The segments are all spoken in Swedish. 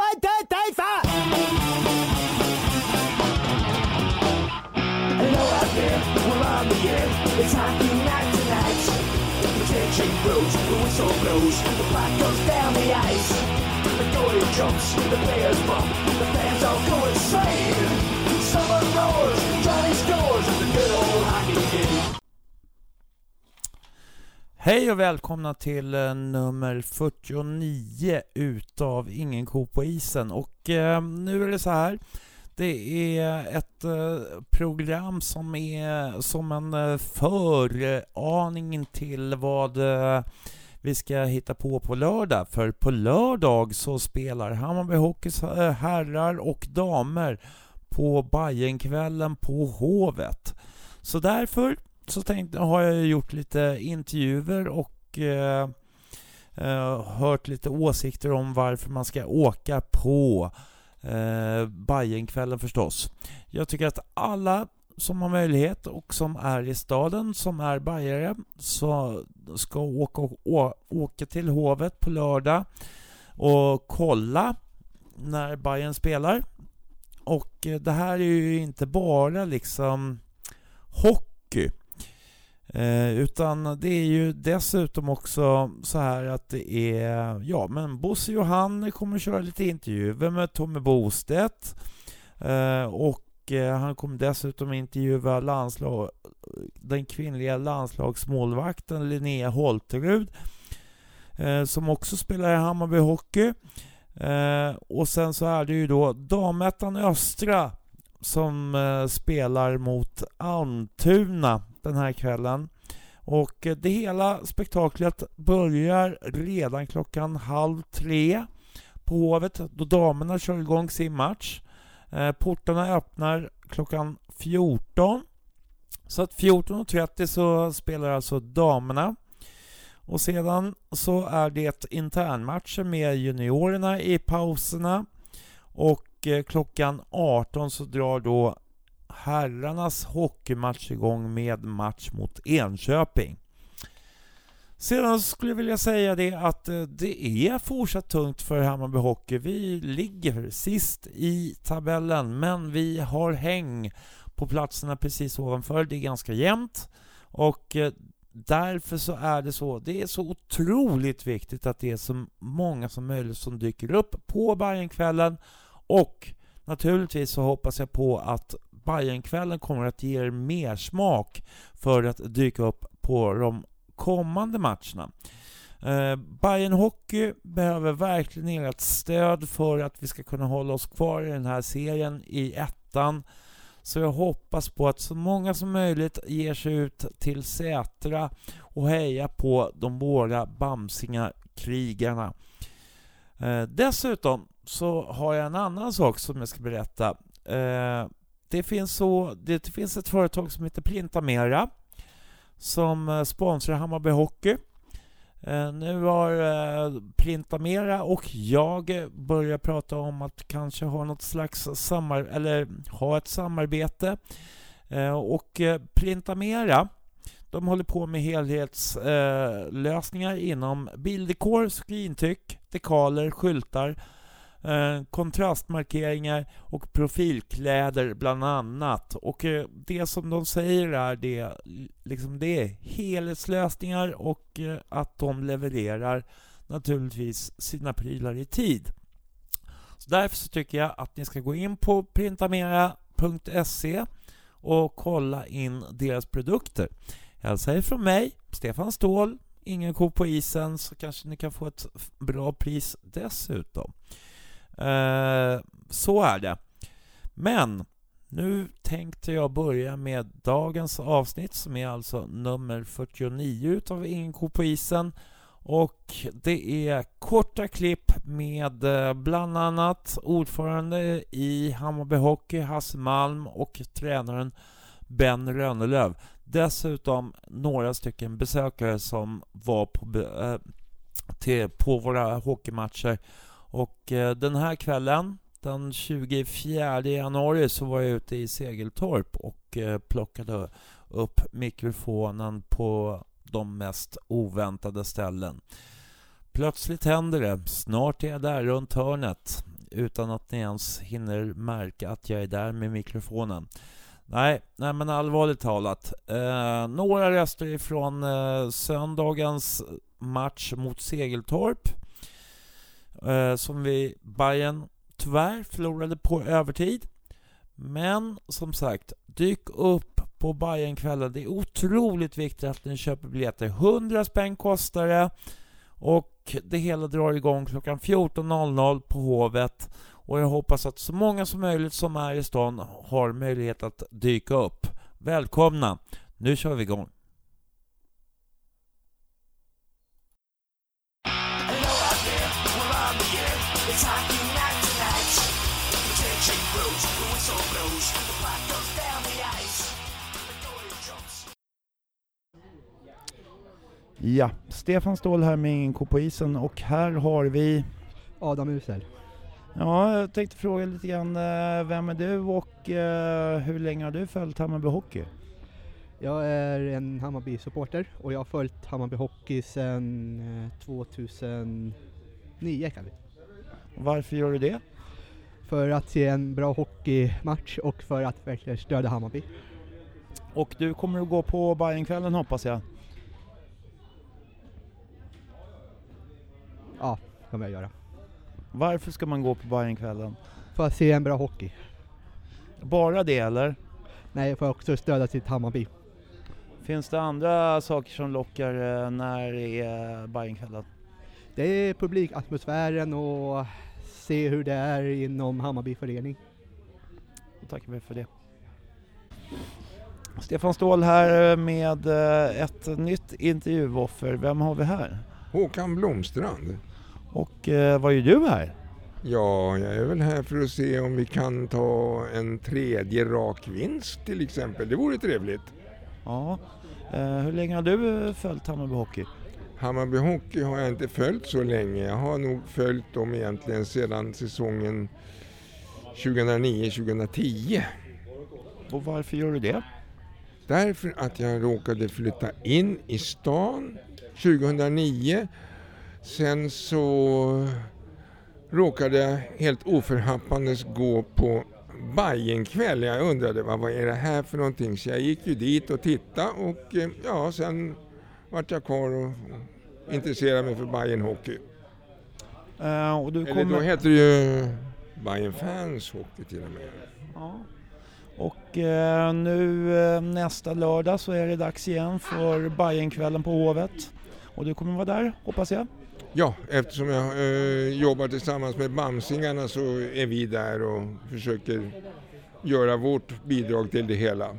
One, two, three, four! Hello out there, we're on the air. It's hockey night tonight. The tension grows, the whistle blows, the puck goes down the ice. The goalie jumps, the players bump, the fans all go insane. Hej och välkomna till eh, nummer 49 utav Ingen ko på isen. Och eh, nu är det så här. Det är ett eh, program som är som en eh, föraning till vad eh, vi ska hitta på på lördag. För på lördag så spelar Hammarby Hockeys eh, herrar och damer på Bajenkvällen på Hovet. Så därför så tänkte, har jag gjort lite intervjuer och eh, eh, hört lite åsikter om varför man ska åka på eh, Bajenkvällen förstås. Jag tycker att alla som har möjlighet och som är i staden, som är bajare, så ska åka, å, åka till Hovet på lördag och kolla när Bayern spelar. Och eh, det här är ju inte bara liksom hockey. Eh, utan det är ju dessutom också så här att det är, ja men Bosse Johanne kommer att köra lite intervjuer med Tommy Bostedt. Eh, och eh, han kommer dessutom intervjua landslag, den kvinnliga landslagsmålvakten Linnea Holterud. Eh, som också spelar i Hammarby Hockey. Eh, och sen så är det ju då Damettan Östra som eh, spelar mot Almtuna den här kvällen. Och eh, det hela spektaklet börjar redan klockan halv tre på Hovet då damerna kör igång sin match. Eh, portarna öppnar klockan 14. Så att 14.30 så spelar alltså damerna. Och sedan så är det internmatcher med juniorerna i pauserna. Och eh, klockan 18 så drar då herrarnas hockeymatch igång med match mot Enköping. Sedan skulle jag vilja säga det att eh, det är fortsatt tungt för Hammarby Hockey. Vi ligger sist i tabellen, men vi har häng på platserna precis ovanför. Det är ganska jämnt och eh, därför så är det så. Det är så otroligt viktigt att det är så många som möjligt som dyker upp på Bajenkvällen och naturligtvis så hoppas jag på att Bajenkvällen kommer att ge er mer smak för att dyka upp på de kommande matcherna. Eh, Bayern Hockey behöver verkligen ert stöd för att vi ska kunna hålla oss kvar i den här serien i ettan. Så jag hoppas på att så många som möjligt ger sig ut till Sätra och hejar på de båda bamsinga krigarna. Eh, dessutom så har jag en annan sak som jag ska berätta. Eh, det, finns så, det finns ett företag som heter Printamera som eh, sponsrar Hammarby Hockey. Eh, nu har eh, Printamera och jag börjat prata om att kanske ha något slags samar eller ha ett samarbete. Och Printamera de håller på med helhetslösningar inom bildekor, skrintryck, dekaler, skyltar Eh, kontrastmarkeringar och profilkläder bland annat. Och eh, det som de säger är det, liksom det är helhetslösningar och eh, att de levererar naturligtvis sina prylar i tid. Så därför så tycker jag att ni ska gå in på printamera.se och kolla in deras produkter. Hälsa säger från mig, Stefan Ståhl, ingen ko på isen, så kanske ni kan få ett bra pris dessutom. Eh, så är det. Men nu tänkte jag börja med dagens avsnitt som är alltså nummer 49 utav Ingen ko på isen. Och det är korta klipp med eh, bland annat ordförande i Hammarby Hockey, Hasse Malm och tränaren Ben Rönnelöv. Dessutom några stycken besökare som var på, äh, till, på våra hockeymatcher och eh, den här kvällen, den 24 januari, så var jag ute i Segeltorp och eh, plockade upp mikrofonen på de mest oväntade ställen. Plötsligt händer det. Snart är jag där runt hörnet. utan att ni ens hinner märka att jag är där med mikrofonen. Nej, nej men allvarligt talat. Eh, några röster ifrån eh, söndagens match mot Segeltorp. Eh, som vi, Bayern tyvärr förlorade på övertid. Men som sagt, dyk upp på Bajenkvällen. Det är otroligt viktigt att ni köper biljetter. 100 spänn kostar det. Och det hela drar igång klockan 14.00 på Hovet. Och jag hoppas att så många som möjligt som är i stan har möjlighet att dyka upp. Välkomna! Nu kör vi igång. Ja, Stefan Ståhl här med ingen ko på isen och här har vi Adam Usel. Ja, jag tänkte fråga lite grann, eh, vem är du och eh, hur länge har du följt Hammarby Hockey? Jag är en Hammarby-supporter och jag har följt Hammarby Hockey sedan eh, 2009 kan vi. Varför gör du det? För att se en bra hockeymatch och för att verkligen stödja Hammarby. Och du kommer att gå på Bajenkvällen hoppas jag? Ja, kommer jag göra. Varför ska man gå på Bajenkvällen? För att se en bra hockey. Bara det eller? Nej, för att också stödja sitt Hammarby. Finns det andra saker som lockar eh, när det är Bajenkvällen? Det är publikatmosfären och se hur det är inom Hammarby förening. Då tackar vi för det. Stefan Ståhl här med eh, ett nytt intervjuoffer. Vem har vi här? Håkan Blomstrand. Och eh, vad gör du här? Ja, jag är väl här för att se om vi kan ta en tredje rak vinst till exempel. Det vore trevligt. Ja. Eh, hur länge har du eh, följt Hammarby Hockey? Hammarby Hockey har jag inte följt så länge. Jag har nog följt dem egentligen sedan säsongen 2009-2010. Och varför gör du det? Därför att jag råkade flytta in i stan 2009. Sen så råkade jag helt oförhappandes gå på Bajenkväll. Jag undrade vad, vad är det här för någonting? Så jag gick ju dit och tittade och eh, ja, sen vart jag kvar och intresserade mig för Bayern Hockey. Eh, och du Eller kommer... då heter det ju Bayern Fans Hockey till och med. Ja. Och eh, nu eh, nästa lördag så är det dags igen för Bajenkvällen på Hovet. Och du kommer vara där, hoppas jag. Ja, eftersom jag eh, jobbar tillsammans med Bamsingarna så är vi där och försöker göra vårt bidrag till det hela.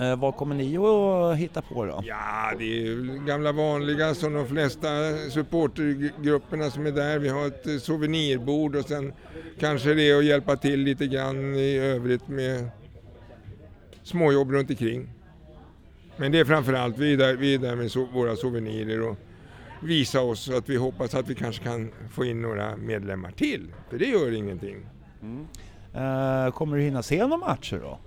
Eh, vad kommer ni att hitta på då? Ja, det är gamla vanliga som de flesta supportergrupperna som är där. Vi har ett eh, souvenirbord och sen kanske det är att hjälpa till lite grann i övrigt med småjobb runt omkring. Men det är framförallt, vi är där, vi är där med so våra souvenirer och visa oss att vi hoppas att vi kanske kan få in några medlemmar till. För det gör ingenting. Eh, kommer du hinna se några matcher då?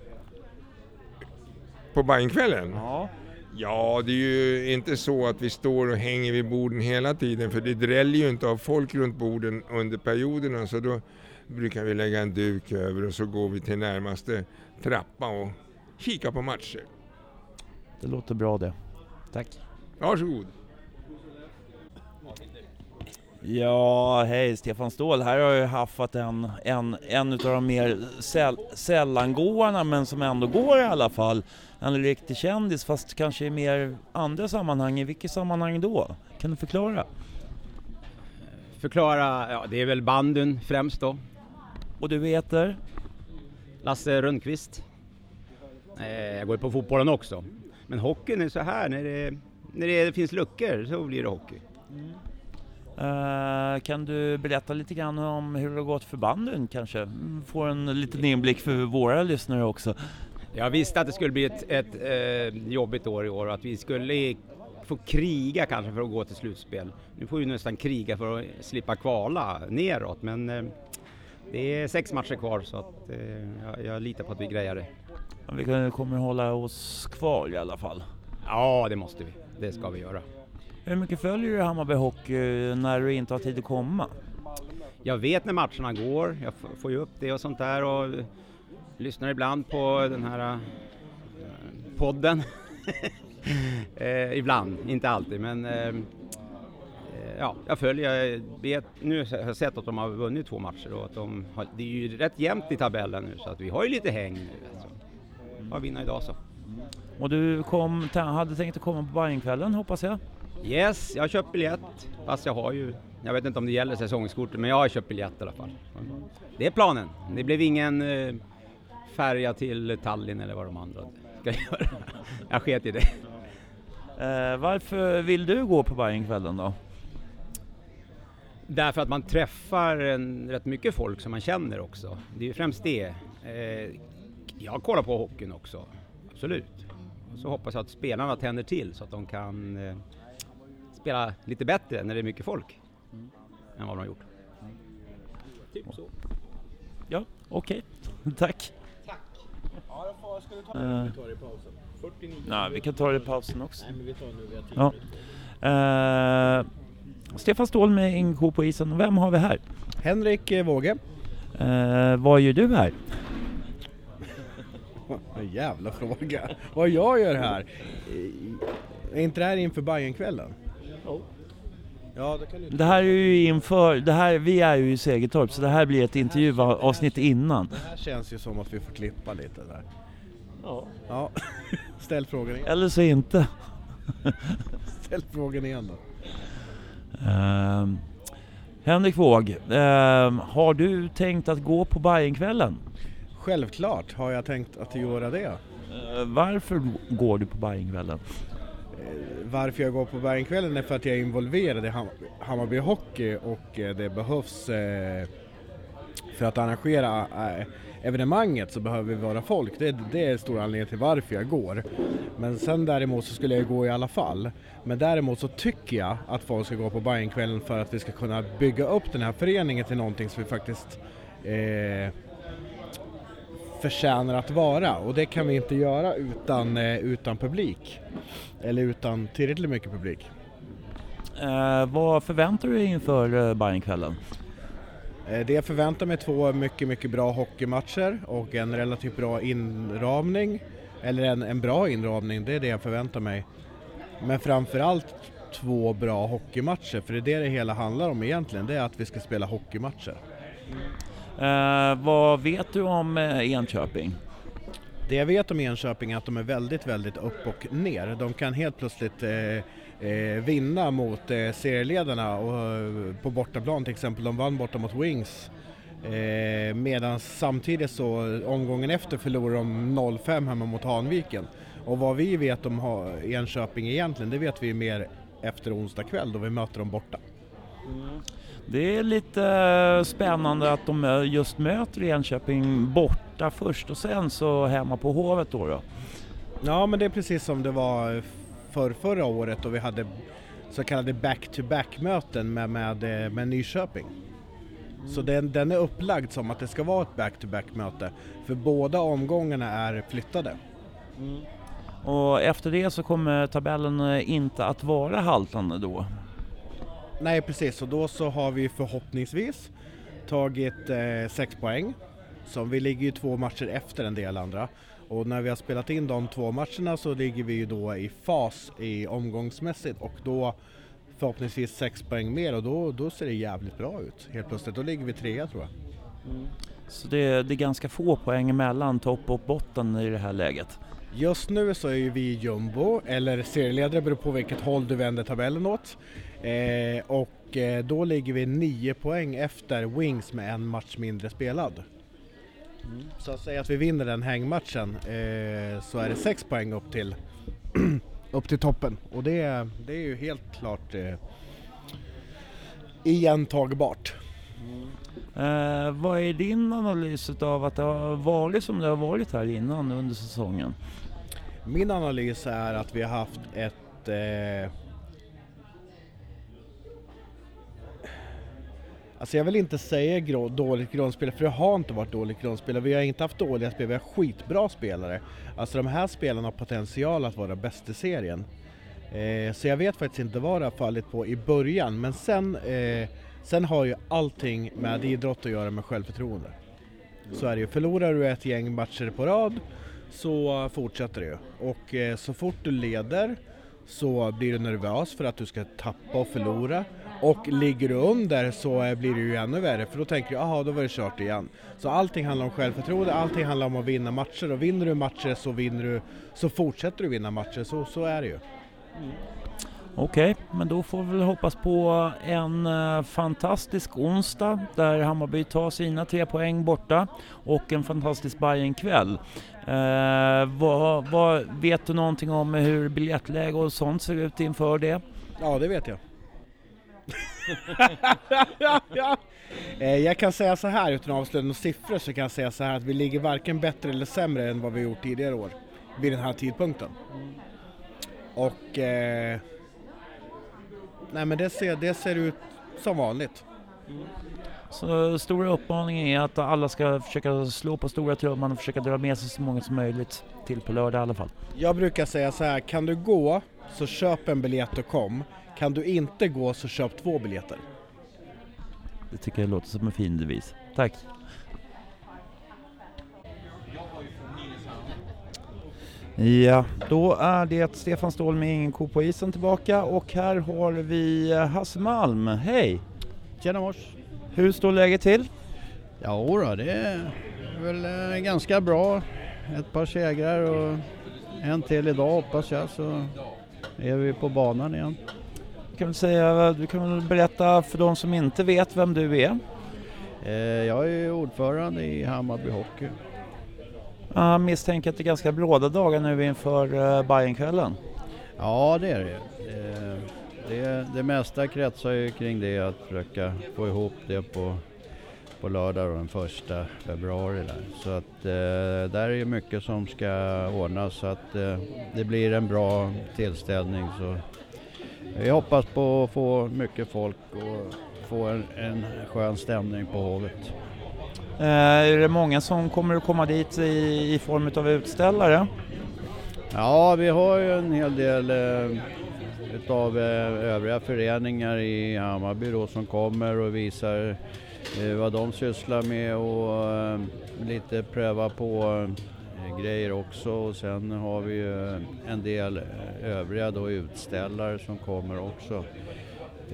På Bajenkvällen? Ja. Ja, det är ju inte så att vi står och hänger vid borden hela tiden för det dräller ju inte av folk runt borden under perioderna så då brukar vi lägga en duk över och så går vi till närmaste trappa och kika på matcher. Det låter bra det. Tack. Varsågod! Ja, hej Stefan Ståhl. Här har jag haffat en, en, en av de mer säll, sällangåarna men som ändå går i alla fall. En riktig kändis fast kanske i mer andra sammanhang. I vilket sammanhang då? Kan du förklara? Förklara, ja det är väl bandyn främst då. Och du heter? Lasse Rönnqvist. Eh, jag går ju på fotbollen också. Men hockeyn är så här, när det, när det finns luckor så blir det hockey. Eh, kan du berätta lite grann om hur det har gått för bandyn kanske? Mm, Få en liten inblick för våra lyssnare också. Jag visste att det skulle bli ett, ett eh, jobbigt år i år och att vi skulle få kriga kanske för att gå till slutspel. Nu får vi nästan kriga för att slippa kvala neråt men eh, det är sex matcher kvar så att eh, jag, jag litar på att vi grejar det. Vi kommer hålla oss kvar i alla fall. Ja, det måste vi. Det ska vi göra. Hur mycket följer du Hammarby Hockey när du inte har tid att komma? jag vet när matcherna går, jag får ju upp det och sånt där och lyssnar ibland på den här eh, podden. eh, ibland, inte alltid, men eh, eh, ja, jag följer, jag vet, nu har jag sett att de har vunnit två matcher och att de har, det är ju rätt jämnt i tabellen nu så att vi har ju lite häng nu. Alltså. Ja, vinna idag så. Och du kom, hade tänkt att komma på Bajenkvällen hoppas jag? Yes, jag har köpt biljett, fast jag har ju, jag vet inte om det gäller säsongskortet, men jag har köpt biljett i alla fall. Det är planen. Det blev ingen eh, färja till Tallinn eller vad de andra ska göra. Jag sket i det. Eh, varför vill du gå på Bajenkvällen då? Därför att man träffar en, rätt mycket folk som man känner också. Det är ju främst det. Eh, jag kollar på hockeyn också, absolut. Och så hoppas jag att spelarna tänder till så att de kan eh, spela lite bättre när det är mycket folk än vad de har gjort. Typ så. Ja, okej. Tack. Eh, Nej, vi kan ta det i pausen också. Ja. Eh, Stefan Ståhl med Ingo på isen. Vem har vi här? Henrik eh, Våge. Eh, vad gör du här? En jävla fråga. Vad jag gör här? Är inte det här inför Bajenkvällen? Ja, det kan du Det här är ju inför, det här, vi är ju i Segertorp så det här blir ett intervjuavsnitt innan. Det här känns ju som att vi får klippa lite där. Ja. Ställ frågan igen. Eller så inte. Ställ frågan igen då. Eh, Henrik Wåg, eh, har du tänkt att gå på Bajenkvällen? Självklart har jag tänkt att göra det. Eh, varför går du på Bajenkvällen? Varför jag går på Bajenkvällen är för att jag är involverad i Hammarby Hockey och eh, det behövs eh, för att arrangera eh, evenemanget så behöver vi vara folk. Det, det är stor anledning till varför jag går. Men sen däremot så skulle jag gå i alla fall. Men däremot så tycker jag att folk ska gå på Bajenkvällen för att vi ska kunna bygga upp den här föreningen till någonting som vi faktiskt eh, förtjänar att vara och det kan vi inte göra utan, eh, utan publik. Eller utan tillräckligt mycket publik. Eh, vad förväntar du dig inför eh, Bajenkvällen? Eh, Det jag förväntar mig är två mycket, mycket bra hockeymatcher och en relativt bra inramning. Eller en, en bra inramning, det är det jag förväntar mig. Men framförallt två bra hockeymatcher, för det är det det hela handlar om egentligen. Det är att vi ska spela hockeymatcher. Eh, vad vet du om eh, Enköping? Det jag vet om Enköping är att de är väldigt, väldigt upp och ner. De kan helt plötsligt eh, eh, vinna mot eh, serieledarna och, på bortaplan till exempel. De vann borta mot Wings. Eh, medan samtidigt så omgången efter förlorar de 0-5 hemma mot Hanviken. Och vad vi vet om Enköping egentligen, det vet vi mer efter onsdag kväll då vi möter dem borta. Det är lite eh, spännande att de eh, just möter Enköping borta först och sen så hemma på Hovet då. då. Ja men det är precis som det var för förra året då vi hade så kallade back-to-back möten med, med, eh, med Nyköping. Så den, den är upplagd som att det ska vara ett back-to-back möte för båda omgångarna är flyttade. Och efter det så kommer tabellen inte att vara haltande då. Nej precis, och då så har vi förhoppningsvis tagit eh, sex poäng. Så vi ligger ju två matcher efter en del andra. Och när vi har spelat in de två matcherna så ligger vi ju då i fas i omgångsmässigt och då förhoppningsvis sex poäng mer och då, då ser det jävligt bra ut. Helt plötsligt, då ligger vi trea tror jag. Så det, det är ganska få poäng emellan topp och botten i det här läget. Just nu så är ju vi jumbo, eller serieledare beror på vilket håll du vänder tabellen åt. Eh, och eh, då ligger vi nio poäng efter Wings med en match mindre spelad. Så att säga att vi vinner den hängmatchen eh, så är det sex poäng upp till, upp till toppen. Och det, är- det är ju helt klart eh, iantagbart. Eh, vad är din analys av att det har varit som det har varit här innan under säsongen? Min analys är att vi har haft ett Alltså jag vill inte säga grå, dåligt grundspel för det har inte varit dåligt grundspel. Vi har inte haft dåliga spel, vi har skitbra spelare. Alltså de här spelarna har potential att vara bäst i serien. Eh, så jag vet faktiskt inte vad det har fallit på i början men sen, eh, Sen har ju allting med idrott att göra med självförtroende. Så är det ju. Förlorar du ett gäng matcher på rad så fortsätter det ju. Och eh, så fort du leder så blir du nervös för att du ska tappa och förlora. Och ligger du under så blir det ju ännu värre för då tänker du jaha då var det kört igen. Så allting handlar om självförtroende, allting handlar om att vinna matcher och vinner du matcher så vinner du så fortsätter du vinna matcher, så, så är det ju. Okej, men då får vi väl hoppas på en eh, fantastisk onsdag där Hammarby tar sina tre poäng borta och en fantastisk Bajenkväll. Eh, vad, vad, vet du någonting om hur biljettläge och sånt ser ut inför det? Ja, det vet jag. Eh, jag kan säga så här utan att avslöja några siffror så kan jag säga så här att vi ligger varken bättre eller sämre än vad vi gjort tidigare år vid den här tidpunkten. Och eh, nej men det ser, det ser ut som vanligt. Så stora uppmaningen är att alla ska försöka slå på stora trumman och försöka dra med sig så många som möjligt till på lördag i alla fall. Jag brukar säga så här, kan du gå så köp en biljett och kom. Kan du inte gå så köp två biljetter. Det tycker jag låter som en fin devis. Tack! Ja, då är det Stefan Ståhl med Ingen ko på isen tillbaka och här har vi Hasse Malm. Hej! Tjena mors! Hur står läget till? Ja, då, det är väl eh, ganska bra. Ett par segrar och en till idag hoppas jag så är vi på banan igen. Kan säga, du kan väl berätta för de som inte vet vem du är? Eh, Jag är ordförande i Hammarby Hockey. Jag misstänker att det är ganska bråda dagar nu inför uh, Bajenkvällen. Ja, det är det. Eh, det. Det mesta kretsar ju kring det att försöka få ihop det på, på lördag den första februari. Där. Så att eh, där är ju mycket som ska ordnas så att eh, det blir en bra tillställning. Så vi hoppas på att få mycket folk och få en, en skön stämning på Hovet. Uh, är det många som kommer att komma dit i, i form av utställare? Ja, vi har ju en hel del eh, utav eh, övriga föreningar i Hammarby då som kommer och visar eh, Eh, vad de sysslar med och eh, lite pröva på eh, grejer också och sen har vi ju en del eh, övriga då utställare som kommer också.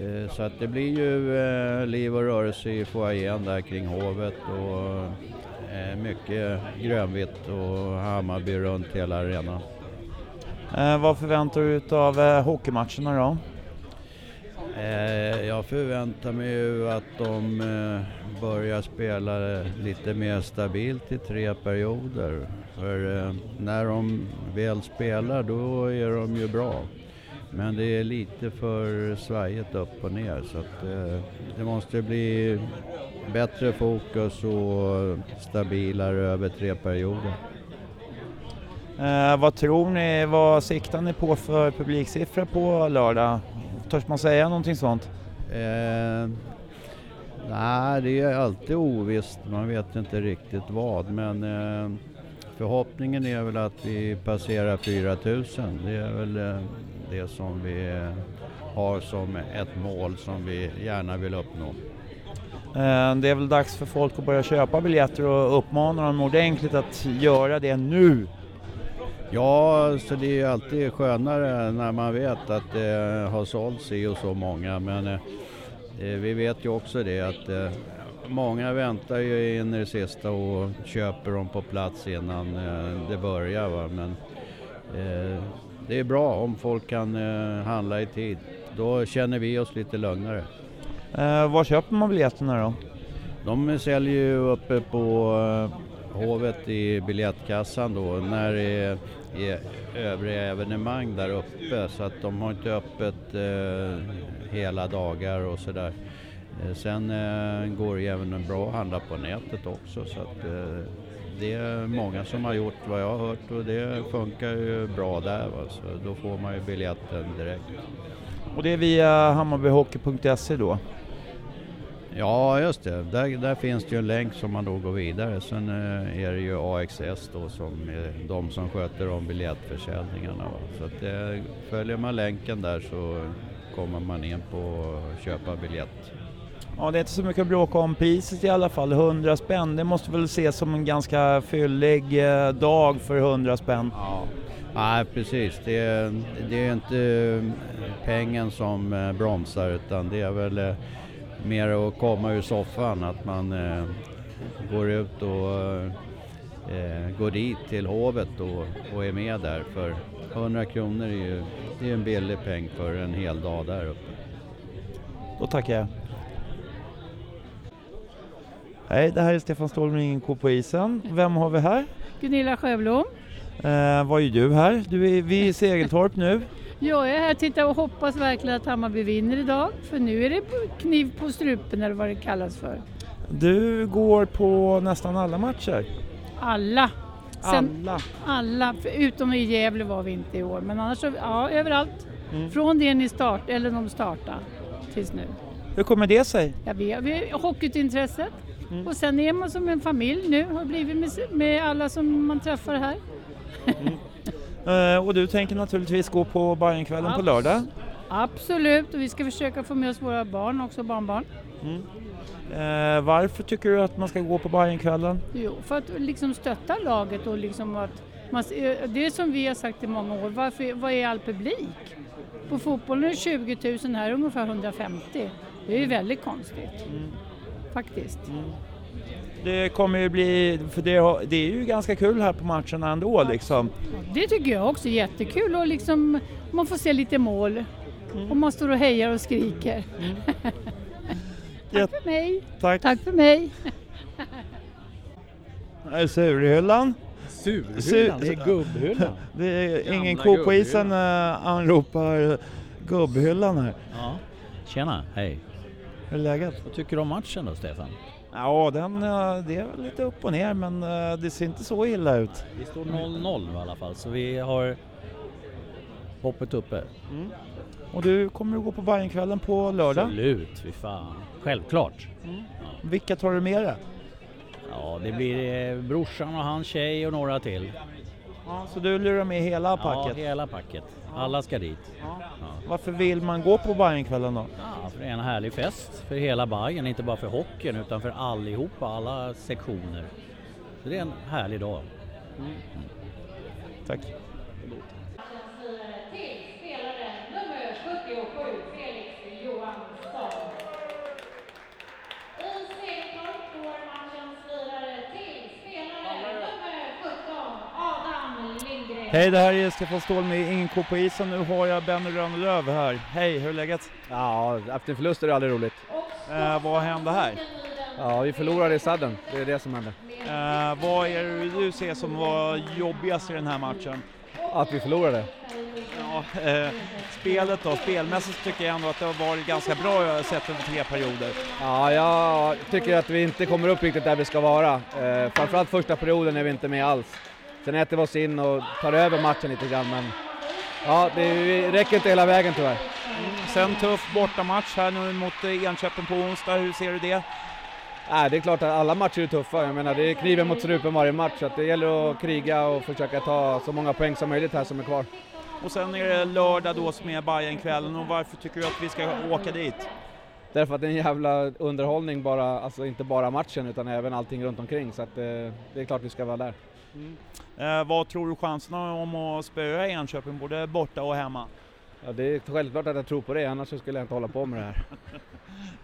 Eh, Så att det blir ju eh, liv och rörelse i foajén där kring Hovet och eh, mycket grönvitt och Hammarby runt hela arenan. Eh, vad förväntar du dig av hockeymatcherna då? Eh, Jag förväntar mig ju att de eh, börjar spela lite mer stabilt i tre perioder. För eh, när de väl spelar då är de ju bra. Men det är lite för svajigt upp och ner så att eh, det måste bli bättre fokus och stabilare över tre perioder. Eh, vad tror ni, vad siktar ni på för publiksiffror på lördag? Törs man säga någonting sånt? Eh, nej, det är alltid ovisst. Man vet inte riktigt vad. Men eh, förhoppningen är väl att vi passerar 4000. Det är väl eh, det som vi eh, har som ett mål som vi gärna vill uppnå. Uh, det är väl dags för folk att börja köpa biljetter och uppmana dem ordentligt att göra det nu. Ja, så det är ju alltid skönare när man vet att det har sålts i och så många. Men eh, eh, vi vet ju också det att eh, många väntar ju in i det sista och köper dem på plats innan eh, det börjar. Va? Men eh, det är bra om folk kan eh, handla i tid. Då känner vi oss lite lugnare. Uh, var köper man biljetterna då? De säljer ju uppe på eh, Hovet i biljettkassan då när det är, övriga evenemang där uppe så att de har inte öppet eh, hela dagar och sådär. Eh, sen eh, går det även bra att handla på nätet också så att eh, det är många som har gjort vad jag har hört och det funkar ju bra där va? så då får man ju biljetten direkt. Och det är via hammarbyhockey.se då? Ja, just det. Där, där finns det ju en länk som man då går vidare. Sen eh, är det ju AXS då som är de som sköter om biljettförsäljningarna. Va? Så att, eh, följer man länken där så kommer man in på att köpa biljett. Ja, det är inte så mycket att bråka om priset i alla fall. 100 spänn, det måste väl ses som en ganska fyllig eh, dag för 100 spänn. Ja. Nej precis, det är, det är inte eh, pengen som eh, bromsar utan det är väl eh, mer att komma ur soffan, att man eh, går ut och eh, går dit till hovet och, och är med där. För 100 kronor är ju det är en billig peng för en hel dag där uppe. Då tackar jag. Hej, det här är Stefan Ståhl med Ingen ko på isen. Vem har vi här? Gunilla Sjöblom. Eh, vad är du här? Du är, vi är i Segeltorp nu. Jag är här tittar och hoppas verkligen att Hammarby vinner idag. För nu är det kniv på strupen eller vad det kallas för. Du går på nästan alla matcher. Alla. Sen, Alla. alla. Utom i Gävle var vi inte i år. Men annars ja, överallt. Mm. Från det ni start, eller de startade tills nu. Hur kommer det sig? Ja, vi, vi har hockeyintresset. Mm. Och sen är man som en familj nu, har blivit med, med alla som man träffar här. Eh, och du tänker naturligtvis gå på Bajenkvällen på lördag. Absolut, och vi ska försöka få med oss våra barn också, barnbarn. Eh, varför tycker du att man ska gå på Bajenkvällen? Jo, för att liksom stötta laget och liksom att man, det är som vi har sagt i många år, varför, vad är all publik? På fotbollen är det 20 000, här är ungefär 150. Det är ju väldigt konstigt. Faktiskt. Det kommer ju bli, för det, det är ju ganska kul här på matcherna ändå liksom. Det tycker jag också jättekul och liksom man får se lite mål och man står och hejar och skriker. Tack för mig. Tack. Tack för mig. Surhyllan. Surhyllan, det är gubbhyllan. Det är ingen ko på isen uh, anropar gubbhyllan här. Ja. Tjena, hej. Hur är läget? Vad tycker du om matchen då Stefan? Ja, den, eh, det är väl lite upp och ner men eh, det ser inte så illa ut. Det står 0-0 nu i alla fall så vi har hoppet uppe. Och du kommer att gå på Bajenkvällen på lördag. Absolut, fy fan. Självklart. Vilka tar du med dig? Ja, det blir eh, brorsan och hans tjej och några till. Ja, så du lurar med hela packet? Ja, hela packet. Alla ska dit. Varför vill man gå på Bajenkvällen då? Ja, för det är en härlig fest för hela Bajen, inte bara för hockeyn utan för allihopa, alla sektioner. Så det är en härlig dag. Tack. till spelare nummer 77, Felix Johansson. I Segeltorp går matchens lirare till spelare nummer 17, Adam Lindgren. Hej, det här är Stefan Ståhl med Ingen ko på isen. Nu har jag Benny Rönnelöv här. Hej, hur är läget? Ja, efter en förlust är det aldrig roligt. Eh, vad hände här? Ja, vi förlorade i sadden. Det är det som hände. Eh, vad är det du ser som var jobbigast i den här matchen? Att vi förlorade. Ja, eh, spelet då, spelmässigt tycker jag ändå att det har varit ganska bra sett över tre perioder. Ja, jag tycker att vi inte kommer upp riktigt där vi ska vara. Eh, framförallt första perioden är vi inte med alls. Sen äter vi oss in och tar över matchen lite grann, men ja, det räcker inte hela vägen tyvärr. Sen tuff bortamatch här nu mot eh, Enköping på onsdag. Hur ser du det? Nej, det är klart att alla matcher är tuffa. Jag menar, det är kniven mot strupen varje match, så det gäller att kriga och försöka ta så många poäng som möjligt här som är kvar. Och sen är det lördag då som är Bajenkvällen och varför tycker du att vi ska åka dit? Därför att det är en jävla underhållning bara, alltså inte bara matchen utan även allting runt omkring. Så att eh, det är klart vi ska vara där. Eh, vad tror du chanserna om att spöa Enköping, både borta och hemma? Ja, det är självklart att jag tror på det, annars skulle jag inte hålla på med det här.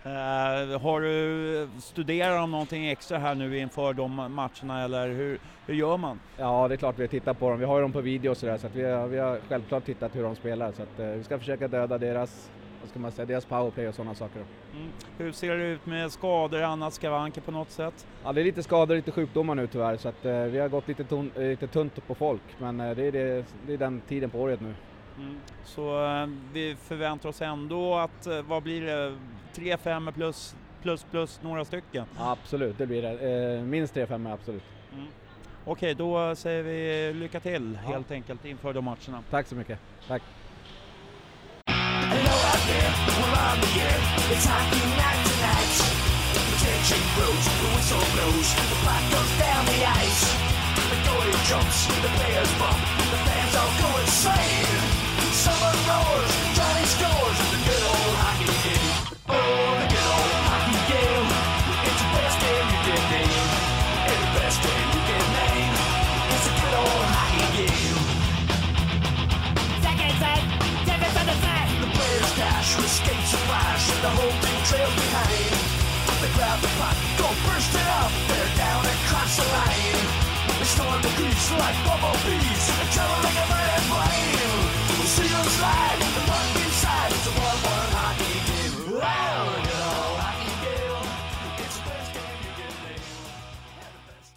Eh, har du studerat om någonting extra här nu inför de matcherna eller hur, hur gör man? Ja, det är klart vi har tittat på dem. Vi har ju dem på video och sådär, så att vi, har, vi har självklart tittat hur de spelar. Så att eh, vi ska försöka döda deras, vad ska man säga, deras powerplay och sådana saker. Mm. Hur ser det ut med skador och annat skavanker på något sätt? Ja, det är lite skador och lite sjukdomar nu tyvärr, så att eh, vi har gått lite, ton, eh, lite tunt på folk. Men eh, det, är det, det är den tiden på året nu. Mm. Så eh, vi förväntar oss ändå att, eh, vad blir det, 3-5 plus, plus plus några stycken? Absolut, det blir det. Eh, minst 3-5 absolut. Mm. Okej, då säger vi lycka till helt enkelt inför de matcherna. Tack så mycket. Tack. There, we're on the air. It's hockey night tonight. Attention grows, the whistle blows, the puck goes down the ice. The goalie jumps, the players bump, the fans all go insane. Someone roars, Like bubble bees, traveling in man brain. see was slide.